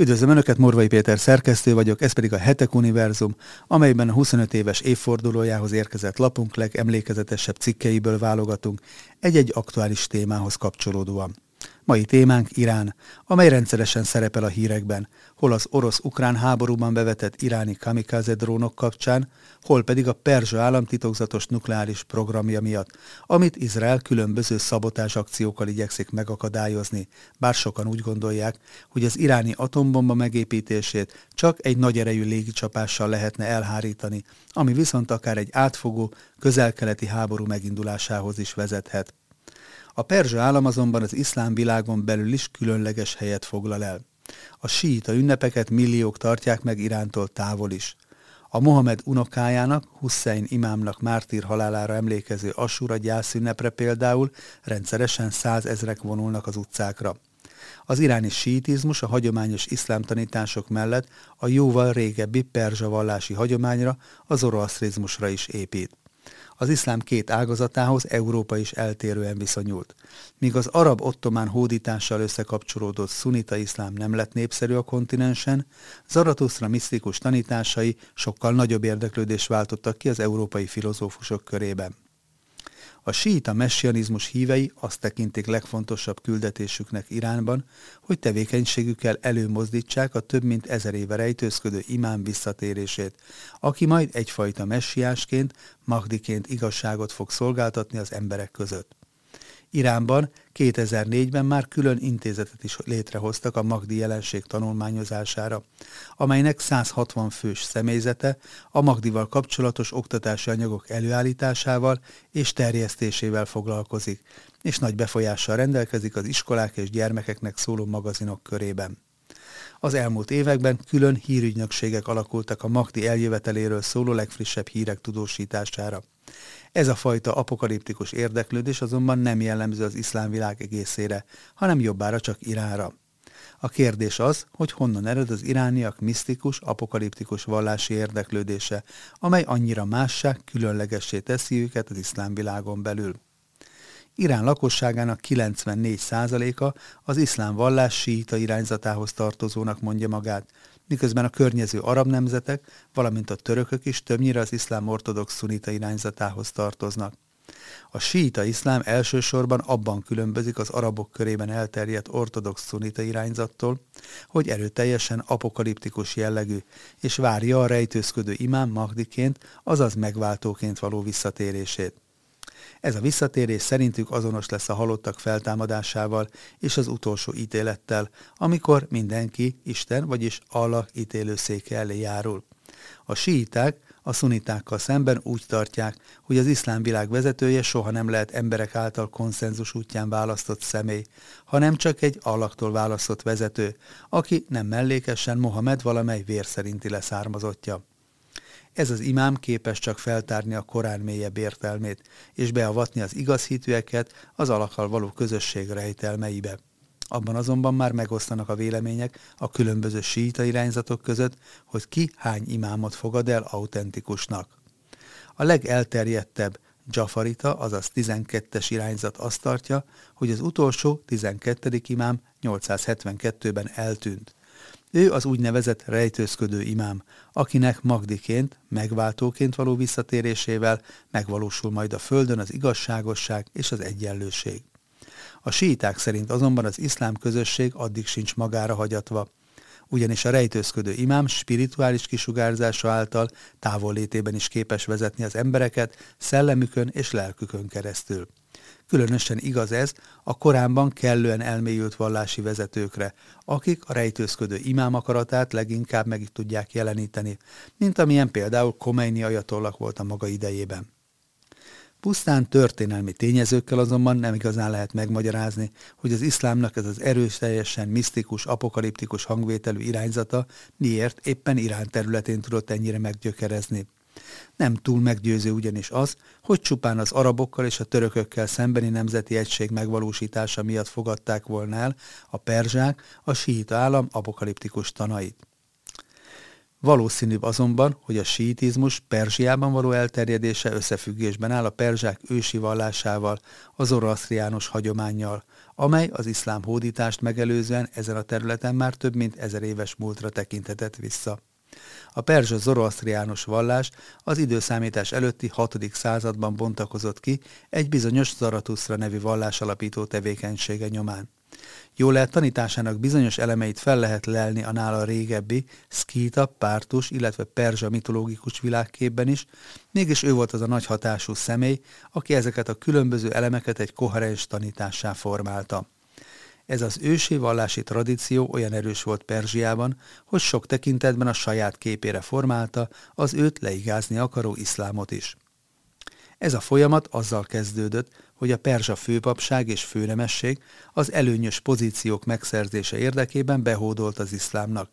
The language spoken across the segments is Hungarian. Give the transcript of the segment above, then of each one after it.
Üdvözlöm Önöket, Morvai Péter szerkesztő vagyok, ez pedig a Hetek Univerzum, amelyben a 25 éves évfordulójához érkezett lapunk legemlékezetesebb cikkeiből válogatunk egy-egy aktuális témához kapcsolódóan. Mai témánk Irán, amely rendszeresen szerepel a hírekben, hol az orosz-ukrán háborúban bevetett iráni kamikaze drónok kapcsán, hol pedig a perzsa állam titokzatos nukleáris programja miatt, amit Izrael különböző szabotás akciókkal igyekszik megakadályozni, bár sokan úgy gondolják, hogy az iráni atombomba megépítését csak egy nagy erejű légicsapással lehetne elhárítani, ami viszont akár egy átfogó, közelkeleti háború megindulásához is vezethet. A perzsa állam azonban az iszlám világon belül is különleges helyet foglal el. A síita ünnepeket milliók tartják meg Irántól távol is. A Mohamed unokájának, Hussein imámnak mártír halálára emlékező Asura gyászünnepre például rendszeresen százezrek vonulnak az utcákra. Az iráni síitizmus a hagyományos iszlám tanítások mellett a jóval régebbi perzsa vallási hagyományra, az zoroasztrizmusra is épít az iszlám két ágazatához Európa is eltérően viszonyult. Míg az arab ottomán hódítással összekapcsolódott szunita iszlám nem lett népszerű a kontinensen, Zaratusztra misztikus tanításai sokkal nagyobb érdeklődést váltottak ki az európai filozófusok körében. A síita messianizmus hívei azt tekintik legfontosabb küldetésüknek Iránban, hogy tevékenységükkel előmozdítsák a több mint ezer éve rejtőzködő imám visszatérését, aki majd egyfajta messiásként, Mahdiként igazságot fog szolgáltatni az emberek között. Iránban 2004-ben már külön intézetet is létrehoztak a Magdi jelenség tanulmányozására, amelynek 160 fős személyzete a Magdival kapcsolatos oktatási anyagok előállításával és terjesztésével foglalkozik, és nagy befolyással rendelkezik az iskolák és gyermekeknek szóló magazinok körében. Az elmúlt években külön hírügynökségek alakultak a Magdi eljöveteléről szóló legfrissebb hírek tudósítására. Ez a fajta apokaliptikus érdeklődés azonban nem jellemző az iszlám világ egészére, hanem jobbára csak Iránra. A kérdés az, hogy honnan ered az irániak misztikus, apokaliptikus vallási érdeklődése, amely annyira mássá, különlegessé teszi őket az iszlám világon belül. Irán lakosságának 94%-a az iszlám vallás síita irányzatához tartozónak mondja magát, miközben a környező arab nemzetek, valamint a törökök is többnyire az iszlám ortodox szunita irányzatához tartoznak. A síita iszlám elsősorban abban különbözik az arabok körében elterjedt ortodox szunita irányzattól, hogy erőteljesen apokaliptikus jellegű, és várja a rejtőzködő imám Mahdiként, azaz megváltóként való visszatérését. Ez a visszatérés szerintük azonos lesz a halottak feltámadásával és az utolsó ítélettel, amikor mindenki Isten, vagyis Allah ítélőszéke elé járul. A síiták a szunitákkal szemben úgy tartják, hogy az iszlám világ vezetője soha nem lehet emberek által konszenzus útján választott személy, hanem csak egy allaktól választott vezető, aki nem mellékesen Mohamed valamely vér leszármazottja. Ez az imám képes csak feltárni a Korán mélyebb értelmét, és beavatni az igaz hitűeket az alakkal való közösség rejtelmeibe. Abban azonban már megosztanak a vélemények a különböző síita irányzatok között, hogy ki hány imámot fogad el autentikusnak. A legelterjedtebb Jafarita, azaz 12-es irányzat azt tartja, hogy az utolsó 12. imám 872-ben eltűnt. Ő az úgynevezett rejtőzködő imám, akinek Magdiként, megváltóként való visszatérésével megvalósul majd a földön az igazságosság és az egyenlőség. A síiták szerint azonban az iszlám közösség addig sincs magára hagyatva, ugyanis a rejtőzködő imám spirituális kisugárzása által távollétében is képes vezetni az embereket szellemükön és lelkükön keresztül. Különösen igaz ez a korábban kellően elmélyült vallási vezetőkre, akik a rejtőzködő imám akaratát leginkább meg tudják jeleníteni, mint amilyen például Khomeini ajatollak volt a maga idejében. Pusztán történelmi tényezőkkel azonban nem igazán lehet megmagyarázni, hogy az iszlámnak ez az erős, teljesen misztikus, apokaliptikus hangvételű irányzata miért éppen Irán területén tudott ennyire meggyökerezni. Nem túl meggyőző ugyanis az, hogy csupán az arabokkal és a törökökkel szembeni nemzeti egység megvalósítása miatt fogadták volna el a perzsák a síita állam apokaliptikus tanait. Valószínűbb azonban, hogy a síitizmus Perzsiában való elterjedése összefüggésben áll a perzsák ősi vallásával, az oroasztriánus hagyományjal, amely az iszlám hódítást megelőzően ezen a területen már több mint ezer éves múltra tekintetett vissza. A perzsa zoroasztriánus vallás az időszámítás előtti 6. században bontakozott ki egy bizonyos Zaratuszra nevű vallás alapító tevékenysége nyomán. Jól lehet tanításának bizonyos elemeit fel lehet lelni a nála régebbi, szkíta, pártus, illetve perzsa mitológikus világképben is, mégis ő volt az a nagy hatású személy, aki ezeket a különböző elemeket egy koherens tanítássá formálta. Ez az ősi vallási tradíció olyan erős volt Perzsiában, hogy sok tekintetben a saját képére formálta az őt leigázni akaró iszlámot is. Ez a folyamat azzal kezdődött, hogy a perzsa főpapság és főnemesség az előnyös pozíciók megszerzése érdekében behódolt az iszlámnak,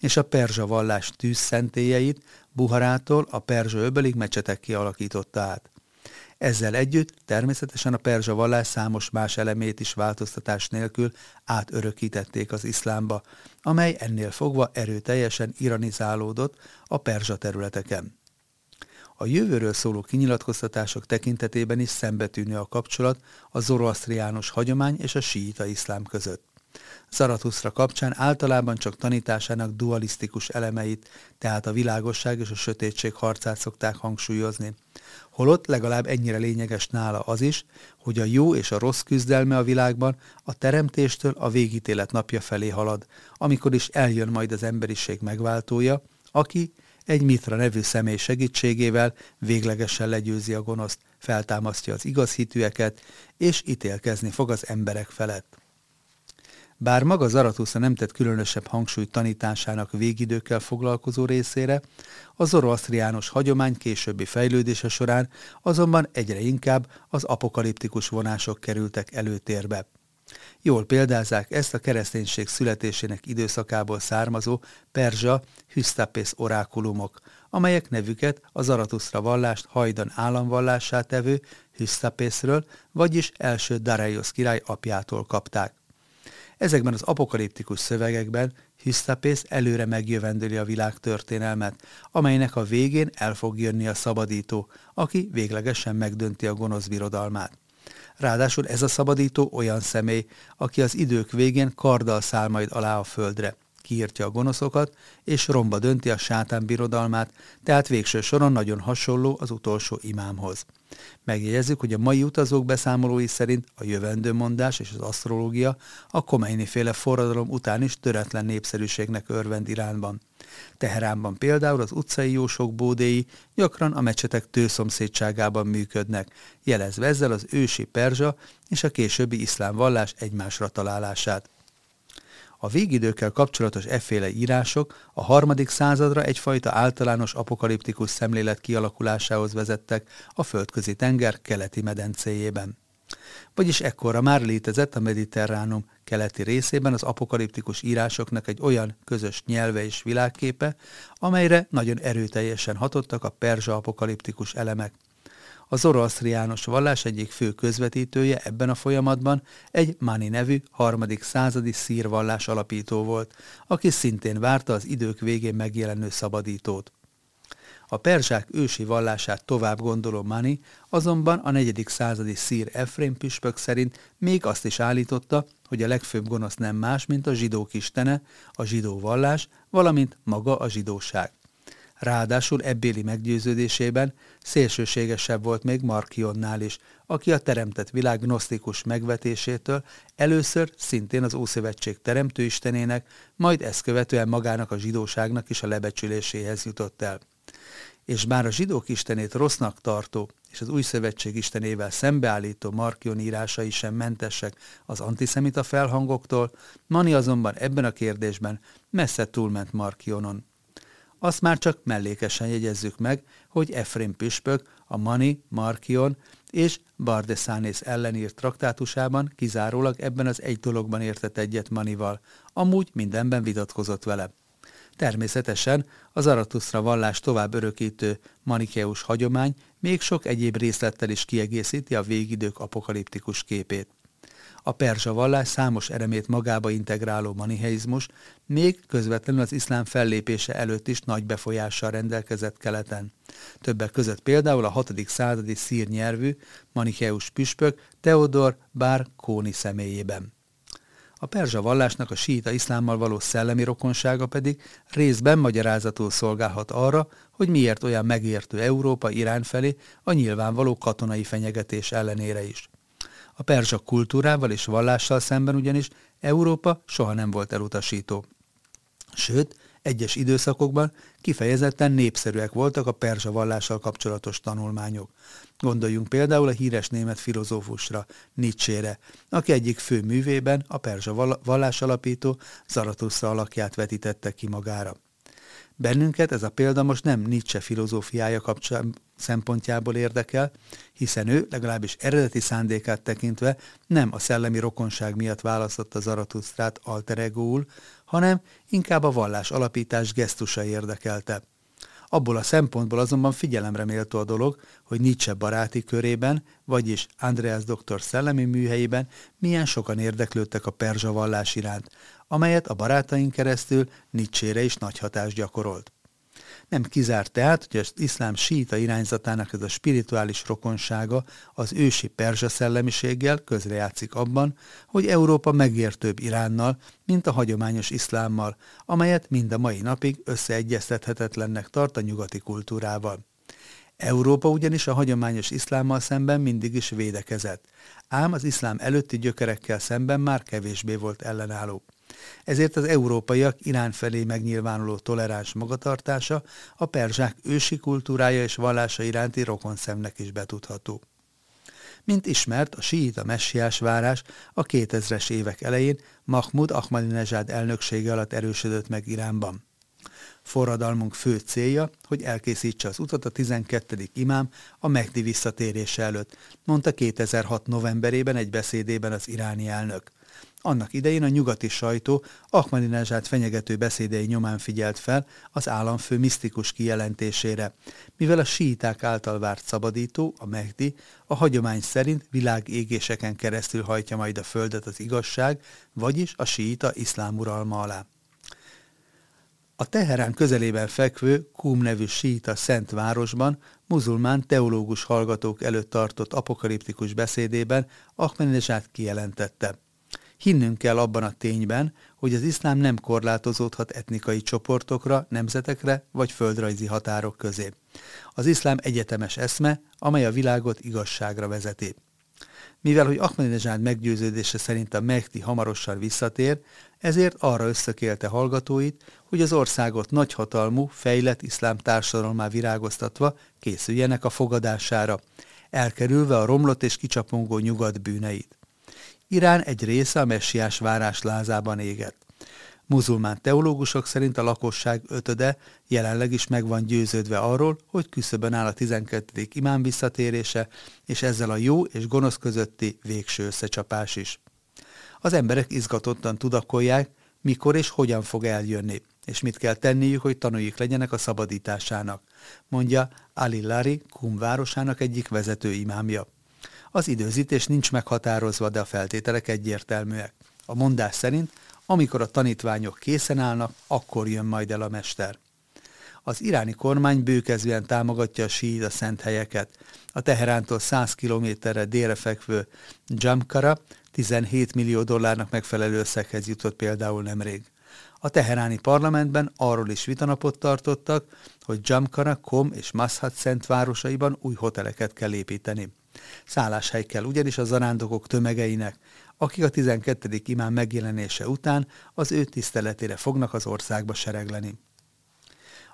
és a perzsa vallás tűzszentélyeit Buharától a perzsa öbölig mecsetek kialakította át. Ezzel együtt természetesen a perzsa vallás számos más elemét is változtatás nélkül átörökítették az iszlámba, amely ennél fogva erőteljesen iranizálódott a perzsa területeken. A jövőről szóló kinyilatkoztatások tekintetében is szembetűnő a kapcsolat a zoroasztriánus hagyomány és a síita iszlám között. Zaratuszra kapcsán általában csak tanításának dualisztikus elemeit, tehát a világosság és a sötétség harcát szokták hangsúlyozni. Holott legalább ennyire lényeges nála az is, hogy a jó és a rossz küzdelme a világban a teremtéstől a végítélet napja felé halad, amikor is eljön majd az emberiség megváltója, aki egy Mitra nevű személy segítségével véglegesen legyőzi a gonoszt, feltámasztja az igaz hitűeket, és ítélkezni fog az emberek felett. Bár maga Zaratusza nem tett különösebb hangsúlyt tanításának végidőkkel foglalkozó részére, a zoroasztriánus hagyomány későbbi fejlődése során azonban egyre inkább az apokaliptikus vonások kerültek előtérbe. Jól példázák ezt a kereszténység születésének időszakából származó perzsa Hüsztapész orákulumok, amelyek nevüket a Zaratuszra vallást hajdan államvallásá tevő Hüsztapészről, vagyis első Dareios király apjától kapták. Ezekben az apokaliptikus szövegekben Hüsztapész előre megjövendőli a világ történelmet, amelynek a végén el fog jönni a szabadító, aki véglegesen megdönti a gonosz birodalmát. Ráadásul ez a szabadító olyan személy, aki az idők végén karddal száll majd alá a földre, kiírtja a gonoszokat, és romba dönti a sátán birodalmát, tehát végső soron nagyon hasonló az utolsó imámhoz. Megjegyezzük, hogy a mai utazók beszámolói szerint a jövendőmondás és az asztrológia a Khomeini féle forradalom után is töretlen népszerűségnek örvend Iránban. Teheránban például az utcai jósok bódéi gyakran a mecsetek tőszomszédságában működnek, jelezve ezzel az ősi perzsa és a későbbi iszlám vallás egymásra találását. A végidőkkel kapcsolatos efféle írások a harmadik századra egyfajta általános apokaliptikus szemlélet kialakulásához vezettek a földközi tenger keleti medencéjében. Vagyis ekkorra már létezett a mediterránum keleti részében az apokaliptikus írásoknak egy olyan közös nyelve és világképe, amelyre nagyon erőteljesen hatottak a perzsa apokaliptikus elemek. A zoroasztriánus vallás egyik fő közvetítője ebben a folyamatban egy Mani nevű harmadik századi szír vallás alapító volt, aki szintén várta az idők végén megjelenő szabadítót. A perzsák ősi vallását tovább gondoló Mani azonban a negyedik századi szír Efrém püspök szerint még azt is állította, hogy a legfőbb gonosz nem más, mint a zsidók istene, a zsidó vallás, valamint maga a zsidóság. Ráadásul ebbéli meggyőződésében szélsőségesebb volt még Markionnál is, aki a teremtett világ gnosztikus megvetésétől először szintén az Ószövetség teremtőistenének, majd ezt követően magának a zsidóságnak is a lebecsüléséhez jutott el. És bár a zsidók istenét rossznak tartó és az új szövetség istenével szembeállító Markion írásai sem mentesek az antiszemita felhangoktól, Mani azonban ebben a kérdésben messze túlment Markionon. Azt már csak mellékesen jegyezzük meg, hogy Efrém püspök a Mani, Markion és Bardeszánész ellen írt traktátusában kizárólag ebben az egy dologban értett egyet Manival, amúgy mindenben vitatkozott vele. Természetesen az Aratuszra vallás tovább örökítő manikeus hagyomány még sok egyéb részlettel is kiegészíti a végidők apokaliptikus képét. A perzsa vallás számos eremét magába integráló maniheizmus még közvetlenül az iszlám fellépése előtt is nagy befolyással rendelkezett keleten. Többek között például a 6. századi szír nyelvű manicheus püspök Theodor Bár Kóni személyében. A perzsa vallásnak a síita iszlámmal való szellemi rokonsága pedig részben magyarázatul szolgálhat arra, hogy miért olyan megértő Európa irány felé a nyilvánvaló katonai fenyegetés ellenére is. A perzsa kultúrával és vallással szemben ugyanis Európa soha nem volt elutasító. Sőt, egyes időszakokban kifejezetten népszerűek voltak a perzsa vallással kapcsolatos tanulmányok. Gondoljunk például a híres német filozófusra, Nietzsére, aki egyik fő művében a perzsa vallás alapító Zarathustra alakját vetítette ki magára. Bennünket ez a példa most nem Nietzsche filozófiája kapcsán szempontjából érdekel, hiszen ő legalábbis eredeti szándékát tekintve nem a szellemi rokonság miatt választotta Zaratusztrát alter egoul, hanem inkább a vallás alapítás gesztusa érdekelte. Abból a szempontból azonban figyelemre méltó a dolog, hogy Nietzsche baráti körében, vagyis Andreas doktor szellemi műhelyében milyen sokan érdeklődtek a perzsa vallás iránt, amelyet a barátaink keresztül Nietzsére is nagy hatást gyakorolt. Nem kizárt tehát, hogy az iszlám síita irányzatának ez a spirituális rokonsága az ősi perzsa szellemiséggel közrejátszik abban, hogy Európa megértőbb Iránnal, mint a hagyományos iszlámmal, amelyet mind a mai napig összeegyeztethetetlennek tart a nyugati kultúrával. Európa ugyanis a hagyományos iszlámmal szemben mindig is védekezett, ám az iszlám előtti gyökerekkel szemben már kevésbé volt ellenálló. Ezért az európaiak Irán felé megnyilvánuló toleráns magatartása a perzsák ősi kultúrája és vallása iránti rokonszemnek is betudható. Mint ismert, a síita messiás várás a 2000-es évek elején Mahmud Ahmadinejad elnöksége alatt erősödött meg Iránban. Forradalmunk fő célja, hogy elkészítse az utat a 12. imám a Mehdi visszatérése előtt, mondta 2006. novemberében egy beszédében az iráni elnök. Annak idején a nyugati sajtó Ahmadinejad fenyegető beszédei nyomán figyelt fel az államfő misztikus kijelentésére, mivel a síiták által várt szabadító, a Mehdi, a hagyomány szerint világégéseken keresztül hajtja majd a földet az igazság, vagyis a síita iszlám uralma alá. A Teherán közelében fekvő Kum nevű síita szent városban muzulmán teológus hallgatók előtt tartott apokaliptikus beszédében Ahmadinejad kijelentette – Hinnünk kell abban a tényben, hogy az iszlám nem korlátozódhat etnikai csoportokra, nemzetekre vagy földrajzi határok közé. Az iszlám egyetemes eszme, amely a világot igazságra vezeti. Mivel, hogy Ahmadinejad meggyőződése szerint a Mehdi hamarosan visszatér, ezért arra összekélte hallgatóit, hogy az országot nagyhatalmú, fejlett iszlám társadalmá virágoztatva készüljenek a fogadására, elkerülve a romlott és kicsapongó nyugat bűneit. Irán egy része a messiás várás lázában égett. Muzulmán teológusok szerint a lakosság ötöde jelenleg is meg van győződve arról, hogy küszöbön áll a 12. imám visszatérése, és ezzel a jó és gonosz közötti végső összecsapás is. Az emberek izgatottan tudakolják, mikor és hogyan fog eljönni, és mit kell tenniük, hogy tanuljuk legyenek a szabadításának, mondja Ali Lari, Kum városának egyik vezető imámja. Az időzítés nincs meghatározva, de a feltételek egyértelműek. A mondás szerint, amikor a tanítványok készen állnak, akkor jön majd el a mester. Az iráni kormány bőkezően támogatja a síita szent helyeket. A Teherántól 100 kilométerre délre fekvő Jamkara 17 millió dollárnak megfelelő összeghez jutott például nemrég. A teheráni parlamentben arról is vitanapot tartottak, hogy Jamkara, Kom és Mashhad szent városaiban új hoteleket kell építeni. Szálláshely kell ugyanis a zarándokok tömegeinek, akik a 12. imám megjelenése után az ő tiszteletére fognak az országba seregleni.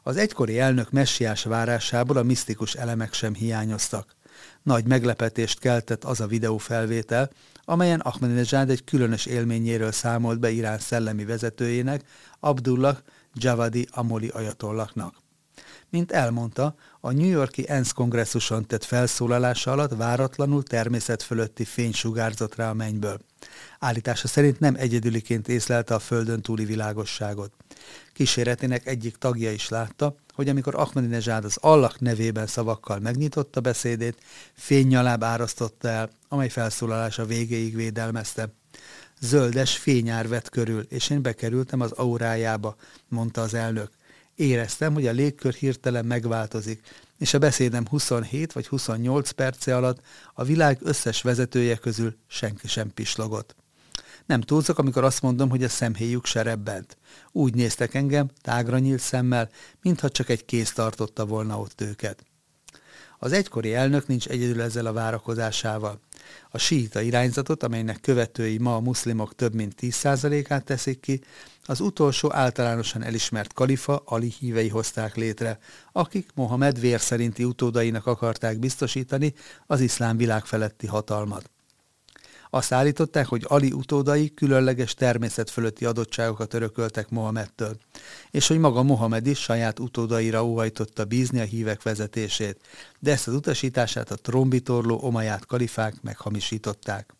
Az egykori elnök messiás várásából a misztikus elemek sem hiányoztak. Nagy meglepetést keltett az a videófelvétel, amelyen Ahmadinejad egy különös élményéről számolt be Irán szellemi vezetőjének, Abdullah Javadi Amoli ajatollaknak. Mint elmondta, a New Yorki ENSZ kongresszuson tett felszólalása alatt váratlanul természet fölötti fény sugárzott rá a mennyből. Állítása szerint nem egyedüliként észlelte a földön túli világosságot. Kíséretének egyik tagja is látta, hogy amikor Ahmadinejad az Allah nevében szavakkal megnyitotta beszédét, fénynyaláb árasztotta el, amely felszólalása végéig védelmezte. Zöldes fényár vett körül, és én bekerültem az aurájába, mondta az elnök. Éreztem, hogy a légkör hirtelen megváltozik, és a beszédem 27 vagy 28 perce alatt a világ összes vezetője közül senki sem pislogott. Nem túlzok, amikor azt mondom, hogy a szemhéjuk se rebbent. Úgy néztek engem, tágra nyílt szemmel, mintha csak egy kéz tartotta volna ott őket. Az egykori elnök nincs egyedül ezzel a várakozásával. A síita irányzatot, amelynek követői ma a muszlimok több mint 10%-át teszik ki, az utolsó általánosan elismert kalifa Ali hívei hozták létre, akik Mohamed vér szerinti utódainak akarták biztosítani az iszlám világ feletti hatalmat. Azt állították, hogy Ali utódai különleges természet fölötti adottságokat örököltek Mohamedtől, és hogy maga Mohamed is saját utódaira óhajtotta bízni a hívek vezetését, de ezt az utasítását a trombitorló omaját kalifák meghamisították.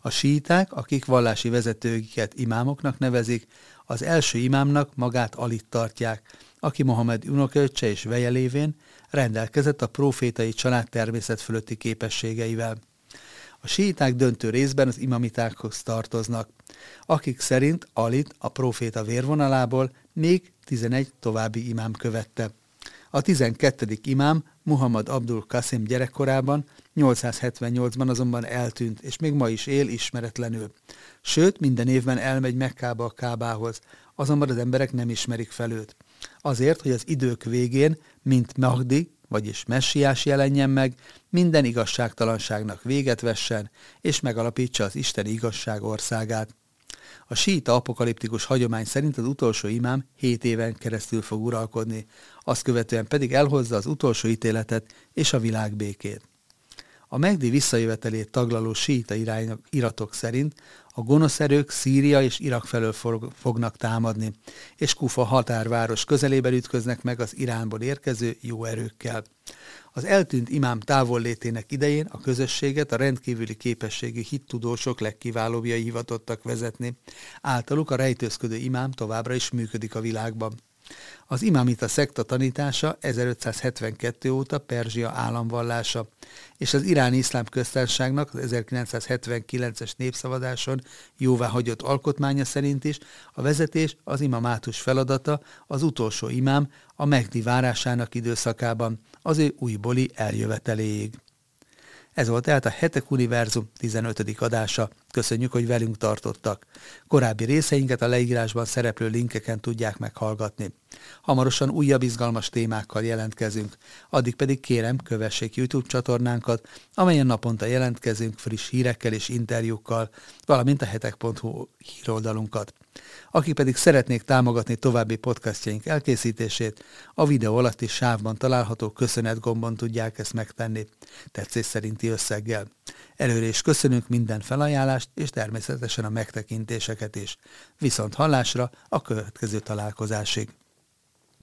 A síták, akik vallási vezetőiket imámoknak nevezik, az első imámnak magát Alit tartják, aki Mohamed unokaöccse és veje lévén rendelkezett a profétai család természet fölötti képességeivel. A síták döntő részben az imamitákhoz tartoznak, akik szerint Alit a proféta vérvonalából még 11 további imám követte. A 12. imám Muhammad Abdul Qasim gyerekkorában 878-ban azonban eltűnt, és még ma is él ismeretlenül. Sőt, minden évben elmegy Mekkába a Kábához, azonban az emberek nem ismerik fel őt. Azért, hogy az idők végén, mint Mahdi, vagyis messiás jelenjen meg, minden igazságtalanságnak véget vessen, és megalapítsa az Isten igazság országát. A síta apokaliptikus hagyomány szerint az utolsó imám hét éven keresztül fog uralkodni, azt követően pedig elhozza az utolsó ítéletet és a világ békét. A Megdi visszajövetelét taglaló síta iratok szerint a gonosz erők Szíria és Irak felől fognak támadni, és Kufa határváros közelében ütköznek meg az Iránból érkező jó erőkkel. Az eltűnt imám távollétének idején a közösséget a rendkívüli képességű hittudósok legkiválóbbjai hivatottak vezetni. Általuk a rejtőzködő imám továbbra is működik a világban. Az imámita szekta tanítása 1572 óta Perzsia államvallása, és az iráni iszlám köztársaságnak az 1979-es népszavazáson jóvá hagyott alkotmánya szerint is a vezetés az imamátus feladata az utolsó imám a Megdi várásának időszakában, az ő újbóli eljöveteléig. Ez volt tehát a Hetek Univerzum 15. adása. Köszönjük, hogy velünk tartottak. Korábbi részeinket a leírásban szereplő linkeken tudják meghallgatni. Hamarosan újabb izgalmas témákkal jelentkezünk. Addig pedig kérem, kövessék YouTube csatornánkat, amelyen naponta jelentkezünk friss hírekkel és interjúkkal, valamint a hetek.hu híroldalunkat. Akik pedig szeretnék támogatni további podcastjaink elkészítését, a videó alatti sávban található köszönet gombon tudják ezt megtenni, tetszés szerinti összeggel. Előre is köszönünk minden felajánlást, és természetesen a megtekintéseket is. Viszont hallásra a következő találkozásig.